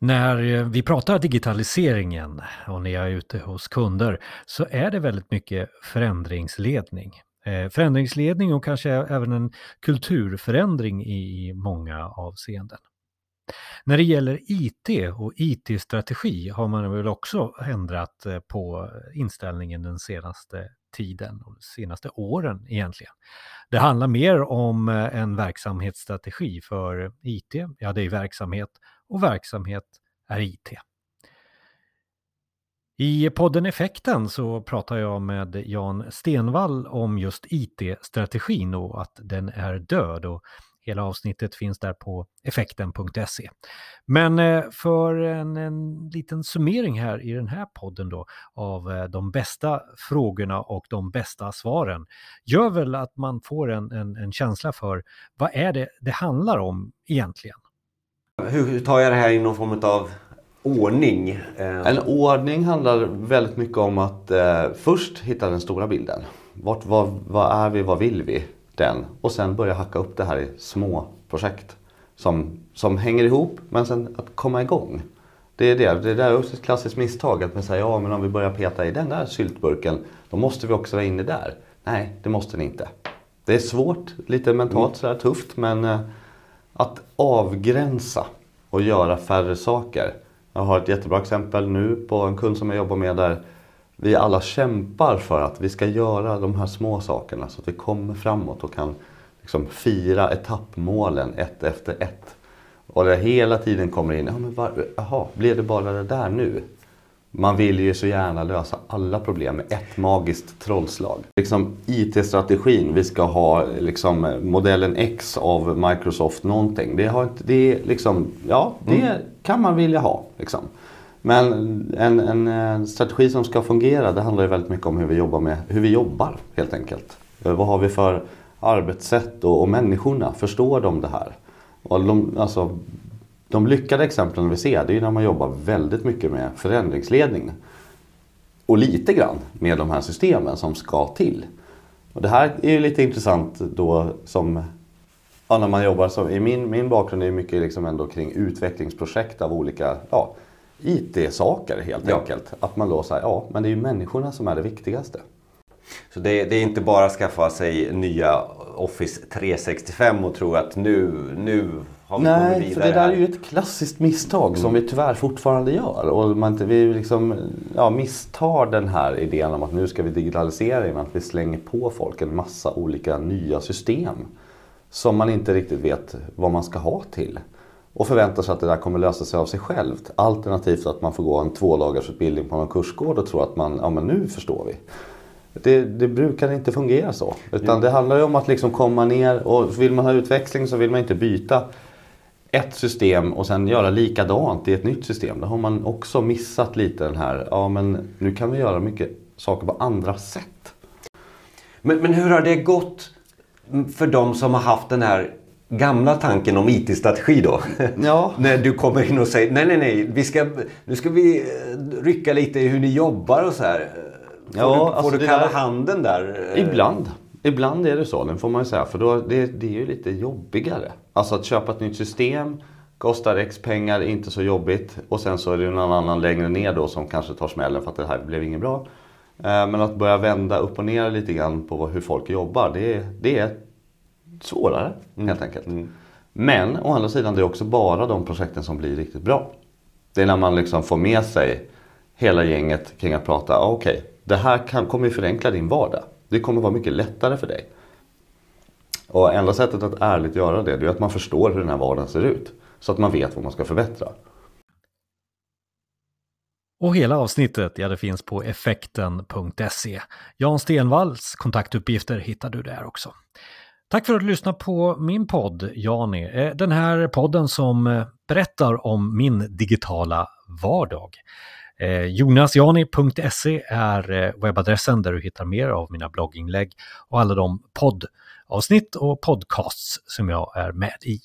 När eh, vi pratar digitaliseringen och när jag är ute hos kunder så är det väldigt mycket förändringsledning. Eh, förändringsledning och kanske även en kulturförändring i många avseenden. När det gäller IT och IT-strategi har man väl också ändrat eh, på inställningen den senaste tiden och de senaste åren egentligen. Det handlar mer om en verksamhetsstrategi för IT, ja det är verksamhet och verksamhet är IT. I podden Effekten så pratar jag med Jan Stenvall om just IT-strategin och att den är död. Och hela avsnittet finns där på effekten.se. Men eh, för en, en, liten summering här i den här podden då av eh, de bästa frågorna och de bästa svaren gör väl att man får en, en, en känsla för vad är det det handlar om egentligen? Hur tar jag det här i någon form av ordning? Eh, en ordning handlar väldigt mycket om att eh, först hitta den stora bilden. Vart, vad, vad är vi, vad vill vi? Den. Och sen börja hacka upp det här i små projekt. Som, som hänger ihop men sen att komma igång. Det är det. Det är också ett klassiskt misstag att man säger ja men om vi börjar peta i den där syltburken då måste vi också vara inne där. Nej, det måste ni inte. Det är svårt, lite mentalt mm. sådär tufft men eh, att avgränsa och göra färre saker. Jag har ett jättebra exempel nu på en kund som jag jobbar med där vi alla kämpar för att vi ska göra de här små sakerna så att vi kommer framåt och kan liksom fira etappmålen ett efter ett. Och det hela tiden kommer in, ja, men var, aha, det bara det där nu? Man vill ju så gärna lösa alla problem med ett magiskt trollslag. Liksom IT-strategin, vi ska ha liksom modellen X av Microsoft någonting. Det, har inte, det, är liksom, ja, det mm. kan man vilja ha. Liksom. Men en, en, en, strategi som ska fungera det handlar ju väldigt mycket om hur vi jobbar, med, hur vi jobbar helt enkelt. Eh, vad har vi för arbetssätt och, och människorna, förstår de det här? Och de, alltså, de lyckade exemplen vi ser det är när man jobbar väldigt mycket med förändringsledning. Och lite grann med de här systemen som ska till. Och det här är ju lite intressant då som ja, när man jobbar som, i min, min bakgrund är mycket liksom ändå kring utvecklingsprojekt av olika ja, IT-saker helt ja. enkelt. Att man då säger ja men det är ju människorna som är det viktigaste. Så det, det, är inte bara att skaffa sig nya Office 365 och tro att nu, nu har vi Nej, kommit vidare. Nej, för det där är ju ett klassiskt misstag mm. som vi tyvärr fortfarande gör. Och man, vi liksom, ja, misstar den här idén om att nu ska vi digitalisera genom att vi slänger på folk en massa olika nya system. Som man inte riktigt vet vad man ska ha till. Och förväntar sig att det där kommer lösa sig av sig självt. Alternativt att man får gå en två på någon kursgård och tro att man, ja men nu förstår vi. Det, det, brukar inte fungera så. Utan mm. det handlar ju om att liksom komma ner och vill man ha utväxling så vill man inte byta ett system och sen göra likadant i ett nytt system. Då har man också missat lite den här, ja men nu kan vi göra mycket saker på andra sätt. Men, men hur har det gått för de som har haft den här gamla tanken om IT-strategi då? Ja. När du kommer in och säger nej, nej, nej, vi ska, nu ska vi eh, rycka lite i hur ni jobbar och så här. Får ja, du, får alltså du kalla där, handen där? Ibland. Ibland är det så, den får man ju säga. För då, det, det är ju lite jobbigare. Alltså att köpa ett nytt system kostar X pengar, inte så jobbigt. Och sen så är det någon annan längre ner då som kanske tar smällen för att det här blev inget bra. Eh, men att börja vända upp och ner lite grann på hur folk jobbar, det är, det är svårare mm. helt enkelt. Mm. Men å andra sidan det är också bara de projekten som blir riktigt bra. Det är när man liksom får med sig hela gänget kring att prata, ah, okej, okay, det här kan, kommer ju förenkla din vardag. Det kommer vara mycket lättare för dig. Och enda sättet att ärligt göra det, det är att man förstår hur den här vardagen ser ut. Så att man vet vad man ska förbättra. Och hela avsnittet, ja det finns på effekten.se. Jan Stenvalls kontaktuppgifter hittar du där också. Tack för att du lyssnade på min podd, Jani. Eh, den här podden som eh, berättar om min digitala vardag. Eh, Jonasjani.se är eh, webbadressen där du hittar mer av mina blogginlägg och alla de poddavsnitt och podcasts som jag är med i.